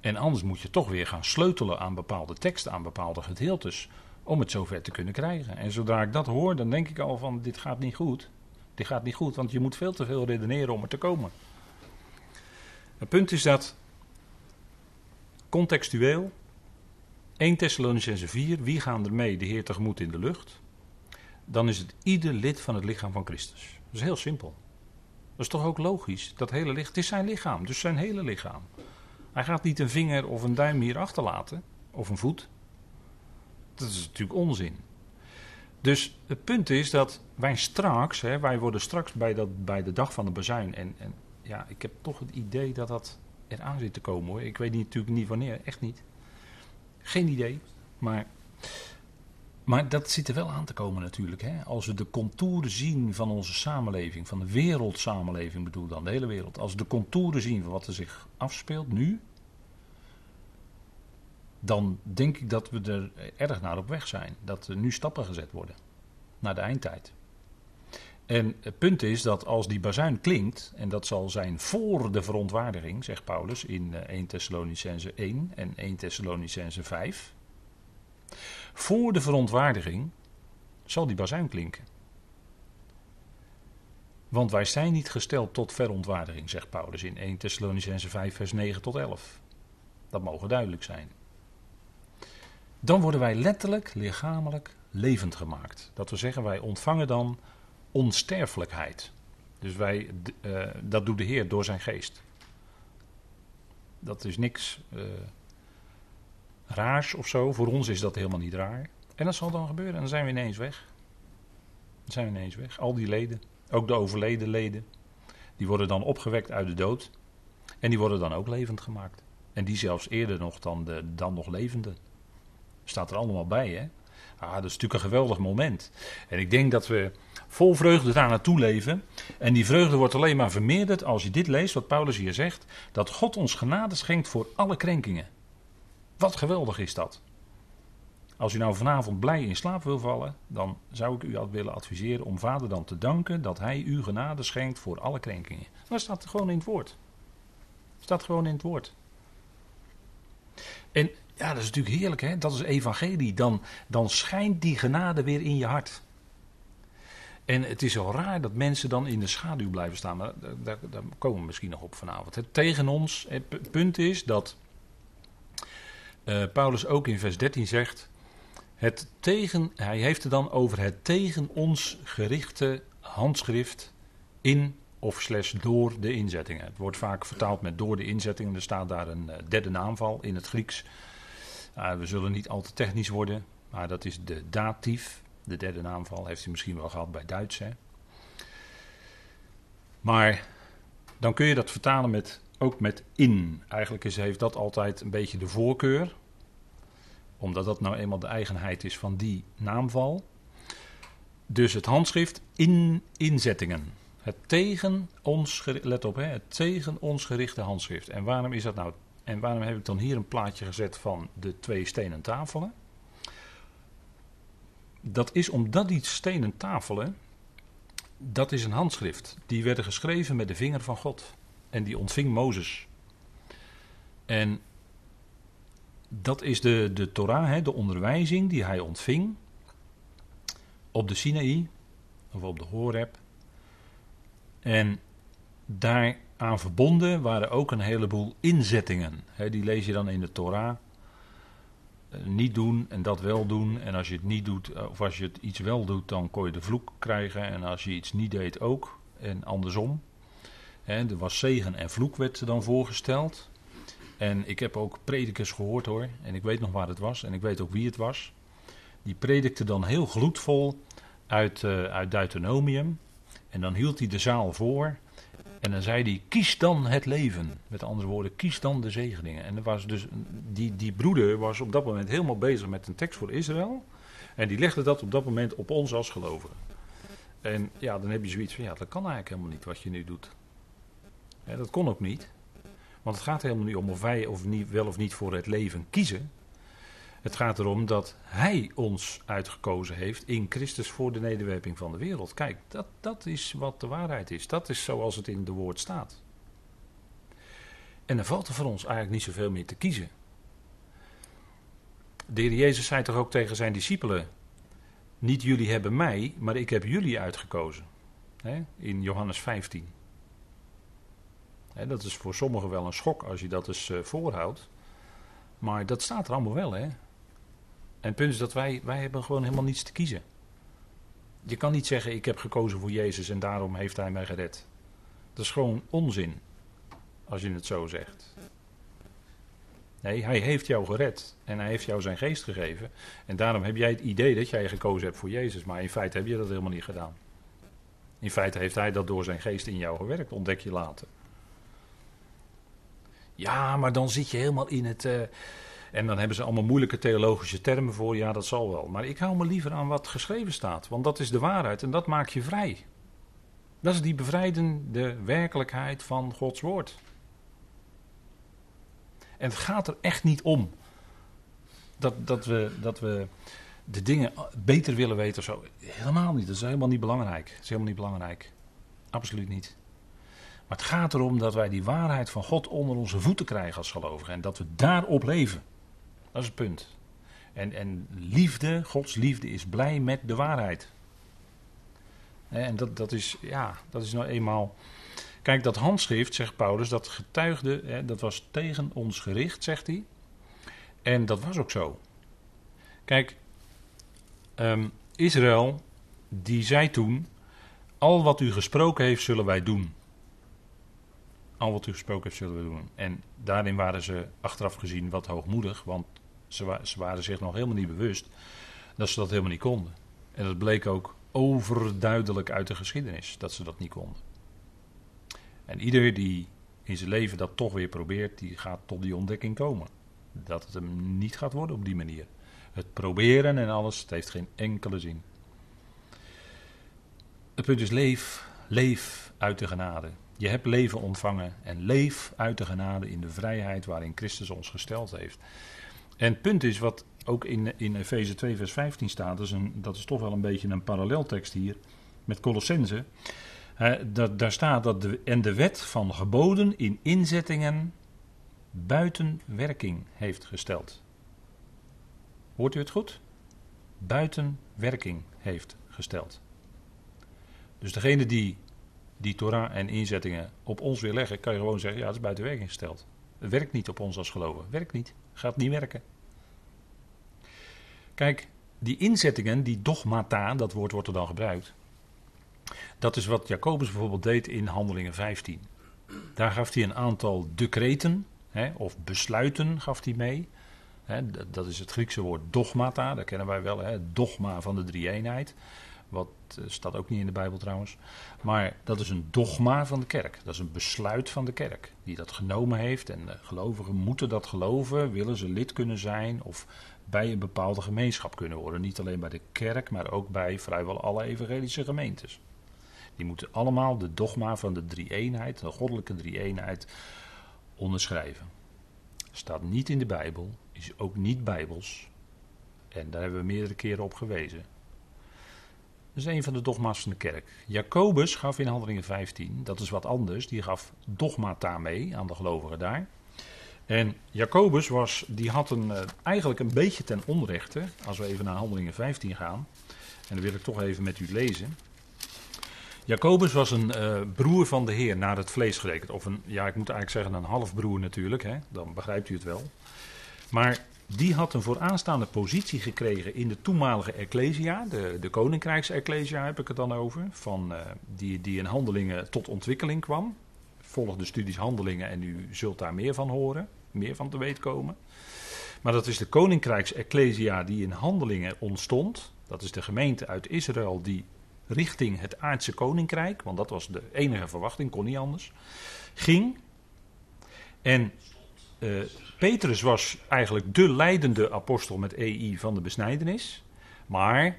En anders moet je toch weer gaan sleutelen aan bepaalde teksten, aan bepaalde gedeeltes, om het zover te kunnen krijgen. En zodra ik dat hoor, dan denk ik al van dit gaat niet goed. Dit gaat niet goed, want je moet veel te veel redeneren om er te komen. Het punt is dat contextueel 1 Thessalonicense 4, wie gaan er mee de Heer tegemoet in de lucht? Dan is het ieder lid van het lichaam van Christus. Dat is heel simpel. Dat is toch ook logisch? Dat hele lichaam, het is zijn lichaam, dus zijn hele lichaam. Hij gaat niet een vinger of een duim hier achterlaten, of een voet. Dat is natuurlijk onzin. Dus het punt is dat wij straks, hè, wij worden straks bij, dat, bij de dag van de bazuin. En, en ja, ik heb toch het idee dat dat eraan zit te komen hoor. Ik weet natuurlijk niet wanneer, echt niet. Geen idee. Maar, maar dat zit er wel aan te komen natuurlijk. Hè? Als we de contouren zien van onze samenleving, van de wereldsamenleving bedoel dan, de hele wereld. Als we de contouren zien van wat er zich afspeelt nu. Dan denk ik dat we er erg naar op weg zijn. Dat er nu stappen gezet worden. Naar de eindtijd. En het punt is dat als die bazuin klinkt, en dat zal zijn voor de verontwaardiging, zegt Paulus in 1 eh, Thessalonicense 1 en 1 Thessalonicense 5. Voor de verontwaardiging zal die bazuin klinken. Want wij zijn niet gesteld tot verontwaardiging, zegt Paulus in 1 Thessalonicense 5, vers 9 tot 11. Dat mogen duidelijk zijn. Dan worden wij letterlijk, lichamelijk levend gemaakt. Dat we zeggen, wij ontvangen dan onsterfelijkheid. Dus wij, uh, dat doet de Heer door zijn geest. Dat is niks uh, raars of zo. Voor ons is dat helemaal niet raar. En dat zal dan gebeuren. En dan zijn we ineens weg. Dan zijn we ineens weg. Al die leden, ook de overleden leden, die worden dan opgewekt uit de dood. En die worden dan ook levend gemaakt. En die zelfs eerder nog dan, de, dan nog levende. Staat er allemaal bij, hè? Ah, dat is natuurlijk een geweldig moment. En ik denk dat we vol vreugde daar naartoe leven. En die vreugde wordt alleen maar vermeerderd als je dit leest, wat Paulus hier zegt: dat God ons genade schenkt voor alle krenkingen. Wat geweldig is dat. Als u nou vanavond blij in slaap wil vallen, dan zou ik u willen adviseren om vader dan te danken dat hij u genade schenkt voor alle krenkingen. Dat staat gewoon in het woord. Staat gewoon in het woord. En ja, dat is natuurlijk heerlijk, hè? Dat is evangelie. Dan, dan schijnt die genade weer in je hart. En het is zo raar dat mensen dan in de schaduw blijven staan. Daar, daar, daar komen we misschien nog op vanavond. Het tegen ons, het punt is dat uh, Paulus ook in vers 13 zegt. Het tegen, hij heeft het dan over het tegen ons gerichte handschrift in of slash door de inzettingen. Het wordt vaak vertaald met door de inzettingen. Er staat daar een uh, derde naamval in het Grieks. Uh, we zullen niet al te technisch worden, maar dat is de datief. De derde naamval heeft u misschien wel gehad bij Duits. Hè? Maar dan kun je dat vertalen met, ook met in. Eigenlijk is, heeft dat altijd een beetje de voorkeur. Omdat dat nou eenmaal de eigenheid is van die naamval. Dus het handschrift in inzettingen. Het tegen ons, let op, hè, het tegen ons gerichte handschrift. En waarom is dat nou? En waarom heb ik dan hier een plaatje gezet van de twee stenen tafelen? Dat is omdat die stenen tafelen, dat is een handschrift. Die werden geschreven met de vinger van God. En die ontving Mozes. En dat is de, de Torah, hè, de onderwijzing die hij ontving op de Sinaï, of op de Horeb. En daaraan verbonden waren ook een heleboel inzettingen. Die lees je dan in de Torah. Eh, niet doen en dat wel doen. En als je het niet doet, eh, of als je het iets wel doet, dan kon je de vloek krijgen. En als je iets niet deed, ook. En andersom. er was zegen en vloek werd er dan voorgesteld. En ik heb ook predikers gehoord hoor. En ik weet nog waar het was. En ik weet ook wie het was. Die predikte dan heel gloedvol uit, uh, uit Deuteronomium. En dan hield hij de zaal voor. En dan zei hij: kies dan het leven. Met andere woorden, kies dan de zegeningen. En was dus, die, die broeder was op dat moment helemaal bezig met een tekst voor Israël. En die legde dat op dat moment op ons als gelovigen. En ja, dan heb je zoiets van: ja, dat kan eigenlijk helemaal niet wat je nu doet. dat kon ook niet. Want het gaat helemaal niet om of wij of niet, wel of niet voor het leven kiezen. Het gaat erom dat Hij ons uitgekozen heeft in Christus voor de nederwerping van de wereld. Kijk, dat, dat is wat de waarheid is. Dat is zoals het in de woord staat. En dan valt er voor ons eigenlijk niet zoveel meer te kiezen. De heer Jezus zei toch ook tegen zijn discipelen: Niet jullie hebben mij, maar ik heb jullie uitgekozen. in Johannes 15. dat is voor sommigen wel een schok als je dat eens uh, voorhoudt. Maar dat staat er allemaal wel, hè? En het punt is dat wij, wij hebben gewoon helemaal niets te kiezen. Je kan niet zeggen, ik heb gekozen voor Jezus en daarom heeft hij mij gered. Dat is gewoon onzin, als je het zo zegt. Nee, hij heeft jou gered en hij heeft jou zijn geest gegeven. En daarom heb jij het idee dat jij gekozen hebt voor Jezus, maar in feite heb je dat helemaal niet gedaan. In feite heeft hij dat door zijn geest in jou gewerkt, ontdek je later. Ja, maar dan zit je helemaal in het. Uh, en dan hebben ze allemaal moeilijke theologische termen voor. Ja, dat zal wel. Maar ik hou me liever aan wat geschreven staat. Want dat is de waarheid en dat maakt je vrij. Dat is die bevrijdende werkelijkheid van Gods woord. En het gaat er echt niet om dat, dat, we, dat we de dingen beter willen weten of zo. Helemaal niet. Dat is helemaal niet belangrijk. Dat is helemaal niet belangrijk. Absoluut niet. Maar het gaat erom dat wij die waarheid van God onder onze voeten krijgen als gelovigen. En dat we daarop leven. Dat is het punt. En, en liefde, Gods liefde is blij met de waarheid. En dat, dat, is, ja, dat is nou eenmaal. Kijk, dat handschrift, zegt Paulus, dat getuigde, hè, dat was tegen ons gericht, zegt hij. En dat was ook zo. Kijk, um, Israël, die zei toen: Al wat u gesproken heeft, zullen wij doen. Al wat u gesproken heeft, zullen we doen. En daarin waren ze achteraf gezien wat hoogmoedig, want ze, waren zich nog helemaal niet bewust dat ze dat helemaal niet konden. En dat bleek ook overduidelijk uit de geschiedenis dat ze dat niet konden. En ieder die in zijn leven dat toch weer probeert, die gaat tot die ontdekking komen. Dat het hem niet gaat worden op die manier. Het proberen en alles, het heeft geen enkele zin. Het punt is leef, leef uit de genade. Je hebt leven ontvangen en leef uit de genade in de vrijheid waarin Christus ons gesteld heeft. En het punt is wat ook in, in Efeze 2 vers 15 staat, is, een, dat is toch wel een beetje een paralleltekst hier met Colossense. daar staat dat de, en de wet van geboden in inzettingen buiten werking heeft gesteld. Hoort u het goed? Buiten werking heeft gesteld. Dus degene die die Torah en inzettingen op ons wil leggen, kan je gewoon zeggen: ja, het is buiten werking gesteld. Het werkt niet op ons als geloven. Werkt niet. Gaat niet werken. Kijk, die inzettingen, die dogmata, dat woord wordt er dan gebruikt. Dat is wat Jacobus bijvoorbeeld deed in Handelingen 15. Daar gaf hij een aantal decreten, hè, of besluiten gaf hij mee. Hè, dat is het Griekse woord dogmata, dat kennen wij wel, hè, dogma van de drie-eenheid. Wat staat ook niet in de Bijbel trouwens. Maar dat is een dogma van de kerk. Dat is een besluit van de kerk. Die dat genomen heeft. En de gelovigen moeten dat geloven. Willen ze lid kunnen zijn. Of bij een bepaalde gemeenschap kunnen worden. Niet alleen bij de kerk, maar ook bij vrijwel alle evangelische gemeentes. Die moeten allemaal de dogma van de drie-eenheid, de goddelijke drie-eenheid, onderschrijven. Staat niet in de Bijbel, is ook niet bijbels. En daar hebben we meerdere keren op gewezen. Dat is een van de dogma's van de kerk. Jacobus gaf in Handelingen 15, dat is wat anders, die gaf dogmata mee aan de gelovigen daar. En Jacobus was, die had een, eh, eigenlijk een beetje ten onrechte, als we even naar Handelingen 15 gaan, en dan wil ik toch even met u lezen. Jacobus was een uh, broer van de Heer naar het vlees gerekend. Of een, ja, ik moet eigenlijk zeggen een halfbroer natuurlijk, hè? dan begrijpt u het wel. Maar die had een vooraanstaande positie gekregen in de toenmalige Ecclesia, de, de Koninkrijks-Ecclesia heb ik het dan over, van, uh, die, die in handelingen tot ontwikkeling kwam. Volg de studies handelingen en u zult daar meer van horen, meer van te weten komen. Maar dat is de Koninkrijks-Ecclesia die in handelingen ontstond. Dat is de gemeente uit Israël die richting het aardse koninkrijk, want dat was de enige verwachting, kon niet anders, ging. En uh, Petrus was eigenlijk de leidende apostel met EI van de besnijdenis. Maar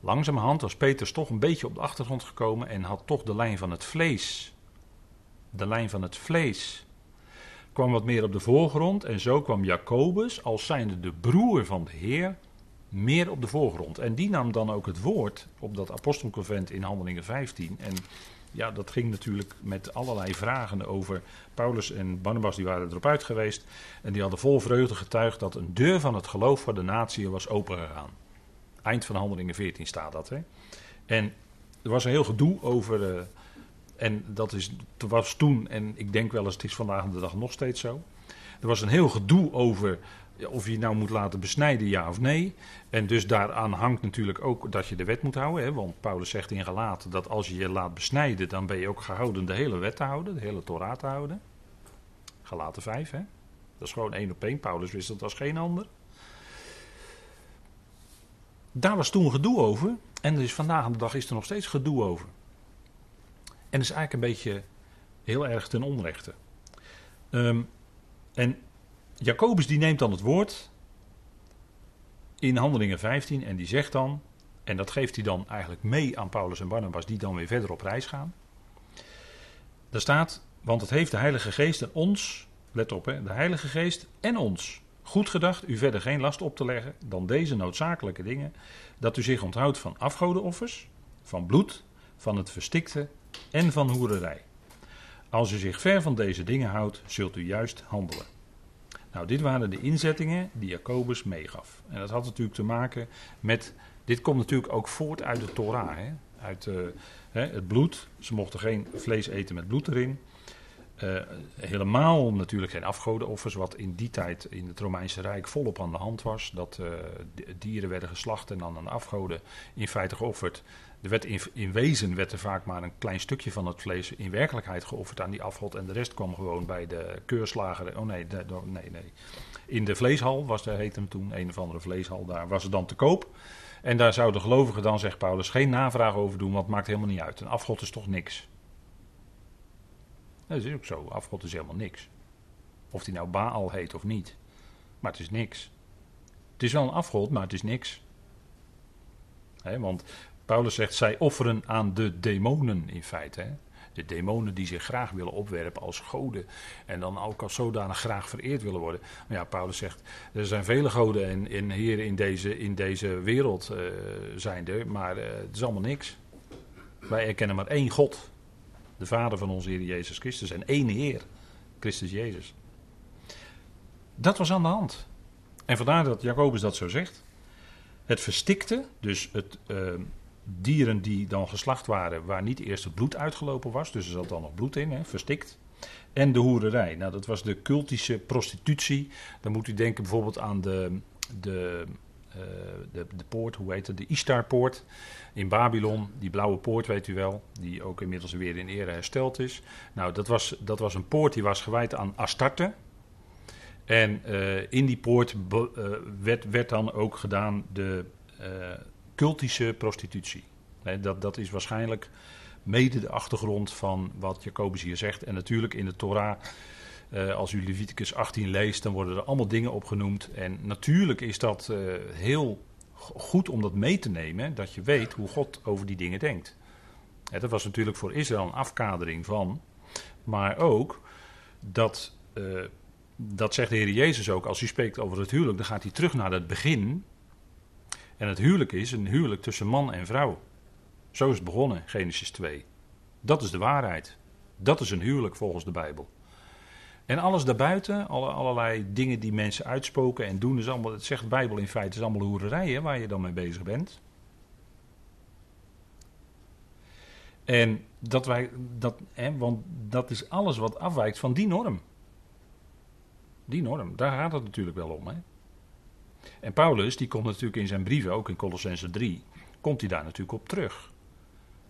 langzamerhand was Petrus toch een beetje op de achtergrond gekomen en had toch de lijn van het vlees. De lijn van het vlees kwam wat meer op de voorgrond. En zo kwam Jacobus, als zijnde de broer van de Heer, meer op de voorgrond. En die nam dan ook het woord op dat apostelconvent in Handelingen 15. En ja, dat ging natuurlijk met allerlei vragen over Paulus en Barnabas, die waren erop uit geweest. En die hadden vol vreugde getuigd dat een deur van het geloof voor de natie was opengegaan. Eind van Handelingen 14 staat dat. Hè? En er was een heel gedoe over. Uh, en dat is, was toen, en ik denk wel eens, het is vandaag de dag nog steeds zo. Er was een heel gedoe over of je nou moet laten besnijden, ja of nee. En dus daaraan hangt natuurlijk ook dat je de wet moet houden. Hè? Want Paulus zegt in Galaten dat als je je laat besnijden, dan ben je ook gehouden de hele wet te houden, de hele Torah te houden. Galaten 5, hè? Dat is gewoon één op één. Paulus wist dat als geen ander. Daar was toen gedoe over. En dus vandaag de dag is er nog steeds gedoe over. En dat is eigenlijk een beetje heel erg ten onrechte. Um, en Jacobus die neemt dan het woord in Handelingen 15 en die zegt dan, en dat geeft hij dan eigenlijk mee aan Paulus en Barnabas, die dan weer verder op reis gaan. Daar staat, want het heeft de Heilige Geest en ons, let op hè, de Heilige Geest en ons goed gedacht u verder geen last op te leggen dan deze noodzakelijke dingen, dat u zich onthoudt van afgodenoffers, van bloed, van het verstikte en van hoererij. Als u zich ver van deze dingen houdt, zult u juist handelen. Nou, dit waren de inzettingen die Jacobus meegaf. En dat had natuurlijk te maken met. Dit komt natuurlijk ook voort uit de Torah. Hè? Uit uh, hè, het bloed. Ze mochten geen vlees eten met bloed erin. Uh, helemaal natuurlijk geen afgodenoffers, wat in die tijd in het Romeinse Rijk volop aan de hand was. Dat uh, dieren werden geslacht en dan aan afgoden in feite geofferd. Er werd in, in, wezen werd er vaak maar een klein stukje van het vlees in werkelijkheid geofferd aan die afgod. En de rest kwam gewoon bij de keurslager. Oh nee, de, nee, nee. In de vleeshal was er, heette hem toen, een of andere vleeshal, daar was het dan te koop. En daar zouden gelovigen dan, zegt Paulus, geen navraag over doen, want het maakt helemaal niet uit. Een afgod is toch niks. Dat is ook zo, afgod is helemaal niks. Of die nou Baal heet of niet. Maar het is niks. Het is wel een afgod, maar het is niks. He, want Paulus zegt, zij offeren aan de demonen in feite. Hè? De demonen die zich graag willen opwerpen als goden. En dan ook als zodanig graag vereerd willen worden. Maar ja, Paulus zegt, er zijn vele goden en, en hier in deze, in deze wereld uh, zijn. Maar uh, het is allemaal niks. Wij erkennen maar één God. De Vader van onze Heer Jezus Christus. En één Heer, Christus Jezus. Dat was aan de hand. En vandaar dat Jacobus dat zo zegt. Het verstikte, dus het, uh, dieren die dan geslacht waren, waar niet eerst het bloed uitgelopen was, dus er zat dan nog bloed in, hè, verstikt. En de hoererij, nou dat was de cultische prostitutie. Dan moet u denken bijvoorbeeld aan de, de, uh, de, de poort, hoe heet het, de Ishtarpoort in Babylon. Die blauwe poort weet u wel, die ook inmiddels weer in ere hersteld is. Nou dat was, dat was een poort die was gewijd aan Astarte. En uh, in die poort uh, werd, werd dan ook gedaan de cultische prostitutie. dat, dat is waarschijnlijk mede de achtergrond van wat Jacobus hier zegt. En natuurlijk in de Torah, eh, als u Leviticus 18 leest, dan worden er allemaal dingen opgenoemd. En natuurlijk is dat eh, heel goed om dat mee te nemen, dat je weet hoe God over die dingen denkt. dat was natuurlijk voor Israël een afkadering van, maar ook dat, eh, dat zegt de Heer Jezus ook, als u spreekt over het huwelijk, dan gaat hij terug naar het begin. En het huwelijk is een huwelijk tussen man en vrouw. Zo is het begonnen, Genesis 2. Dat is de waarheid. Dat is een huwelijk volgens de Bijbel. En alles daarbuiten, alle, allerlei dingen die mensen uitspoken en doen, is allemaal, het zegt de Bijbel in feite, is allemaal hoererijen waar je dan mee bezig bent. En dat wij, dat, hè, want dat is alles wat afwijkt van die norm. Die norm, daar gaat het natuurlijk wel om. Hè. En Paulus, die komt natuurlijk in zijn brieven, ook in Colossense 3, komt hij daar natuurlijk op terug.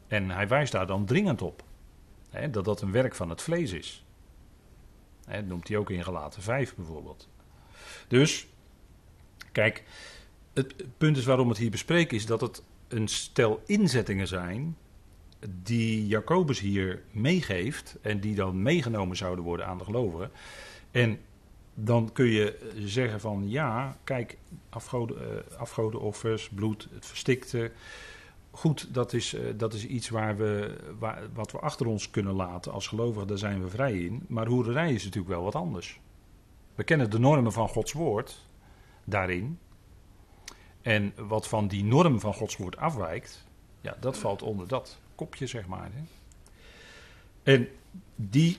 En hij wijst daar dan dringend op. Hè, dat dat een werk van het vlees is. Hè, noemt hij ook in Galaten 5 bijvoorbeeld. Dus, kijk, het punt is waarom het hier bespreken is dat het een stel inzettingen zijn die Jacobus hier meegeeft en die dan meegenomen zouden worden aan de gelovigen. En dan kun je zeggen van ja, kijk, afgoden, uh, afgodenoffers, bloed, het verstikte, goed, dat is, uh, dat is iets waar we, waar, wat we achter ons kunnen laten als gelovigen, daar zijn we vrij in. Maar hoererij is natuurlijk wel wat anders. We kennen de normen van Gods woord daarin. En wat van die norm van Gods woord afwijkt, ja, dat valt onder dat kopje, zeg maar. Hè. En die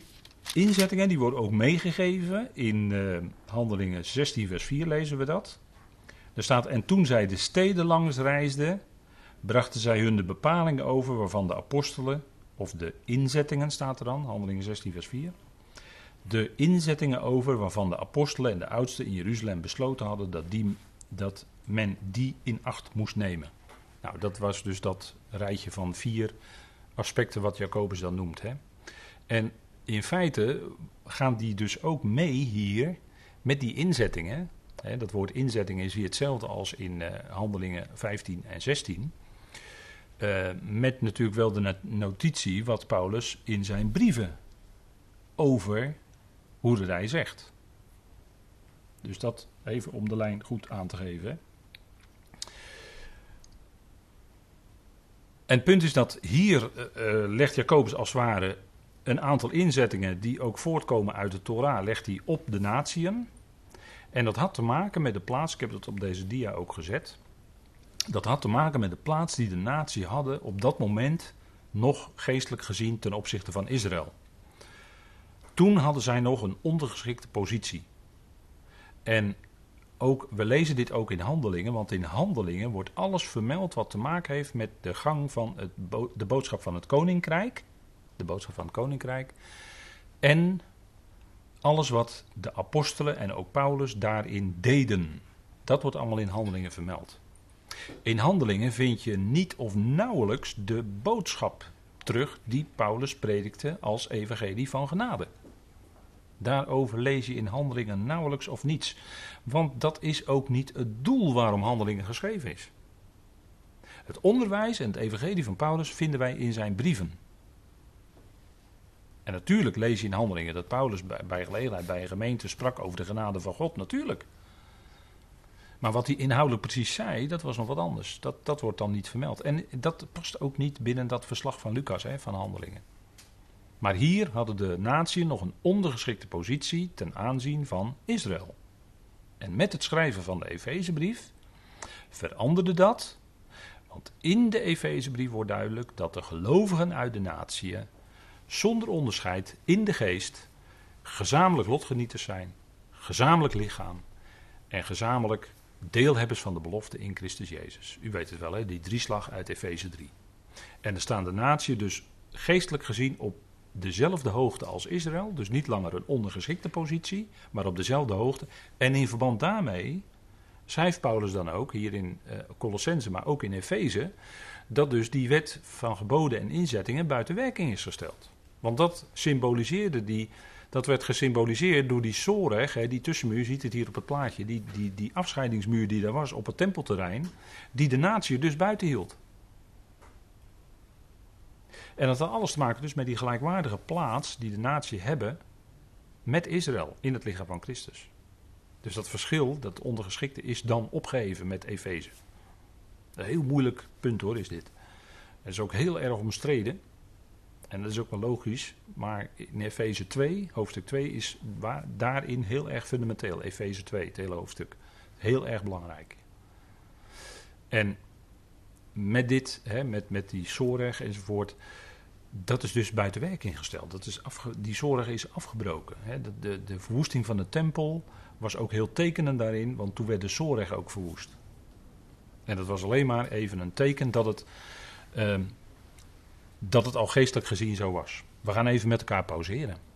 inzettingen die worden ook meegegeven in uh, Handelingen 16, vers 4 lezen we dat. Er staat, en toen zij de steden langs reisden, brachten zij hun de bepalingen over waarvan de apostelen, of de inzettingen staat er dan, handelingen 16 vers 4, de inzettingen over waarvan de apostelen en de oudsten in Jeruzalem besloten hadden dat, die, dat men die in acht moest nemen. Nou, dat was dus dat rijtje van vier aspecten wat Jacobus dan noemt. Hè. En in feite gaan die dus ook mee hier met die inzettingen. Hè, dat woord inzettingen is hier hetzelfde als in uh, Handelingen 15 en 16. Uh, met natuurlijk wel de notitie wat Paulus in zijn brieven over hoerderij zegt. Dus dat even om de lijn goed aan te geven. En het punt is dat hier uh, legt Jacobus als het ware een aantal inzettingen die ook voortkomen uit de Torah, legt hij op de natieën. En dat had te maken met de plaats, ik heb dat op deze dia ook gezet. Dat had te maken met de plaats die de natie hadden op dat moment nog geestelijk gezien ten opzichte van Israël. Toen hadden zij nog een ondergeschikte positie. En ook, we lezen dit ook in handelingen, want in handelingen wordt alles vermeld wat te maken heeft met de gang van het de boodschap van het koninkrijk. De boodschap van het koninkrijk. En alles wat de apostelen en ook Paulus daarin deden. Dat wordt allemaal in handelingen vermeld. In handelingen vind je niet of nauwelijks de boodschap terug die Paulus predikte als evangelie van genade. Daarover lees je in handelingen nauwelijks of niets. Want dat is ook niet het doel waarom handelingen geschreven is. Het onderwijs en het evangelie van Paulus vinden wij in zijn brieven. En natuurlijk lees je in handelingen dat Paulus bij, gelegenheid bij een gemeente sprak over de genade van God, natuurlijk. Maar wat hij inhoudelijk precies zei, dat was nog wat anders. Dat, dat wordt dan niet vermeld. En dat past ook niet binnen dat verslag van Lucas, hè, van handelingen. Maar hier hadden de natie nog een ondergeschikte positie ten aanzien van Israël. En met het schrijven van de Efezebrief veranderde dat. Want in de Efezebrief wordt duidelijk dat de gelovigen uit de natie zonder onderscheid in de geest gezamenlijk lotgenieters zijn, gezamenlijk lichaam en gezamenlijk deelhebbers van de belofte in Christus Jezus. U weet het wel, hè, die drieslag uit Efeze 3. En er staan de natie dus geestelijk gezien op dezelfde hoogte als Israël, dus niet langer een ondergeschikte positie, maar op dezelfde hoogte. En in verband daarmee schrijft Paulus dan ook, hier in uh, Colossense, maar ook in Efeze, dat dus die wet van geboden en inzettingen buiten werking is gesteld. Want dat symboliseerde die, dat werd gesymboliseerd door die zorg, hè, die tussenmuur, je ziet het hier op het plaatje, die, die, die afscheidingsmuur die daar was op het tempelterrein, die de natie dus buiten hield. En dat had alles te maken dus met die gelijkwaardige plaats die de natie hebben met Israël in het lichaam van Christus. Dus dat verschil, dat ondergeschikte, is dan opgeheven met Efeze. Een heel moeilijk punt hoor, is dit. Het is ook heel erg omstreden. En dat is ook wel logisch. Maar in Efeze 2, hoofdstuk 2, is waar, daarin heel erg fundamenteel. Efeze 2, het hele hoofdstuk. Heel erg belangrijk. En met dit, hè, met, met die zorg enzovoort, dat is dus buiten werking gesteld. Dat is die zorg is afgebroken. Hè. De, de, de, verwoesting van de tempel was ook heel tekenend daarin, want toen werd de zorg ook verwoest. En dat was alleen maar even een teken dat het, uh, dat het al geestelijk gezien zo was. We gaan even met elkaar pauzeren.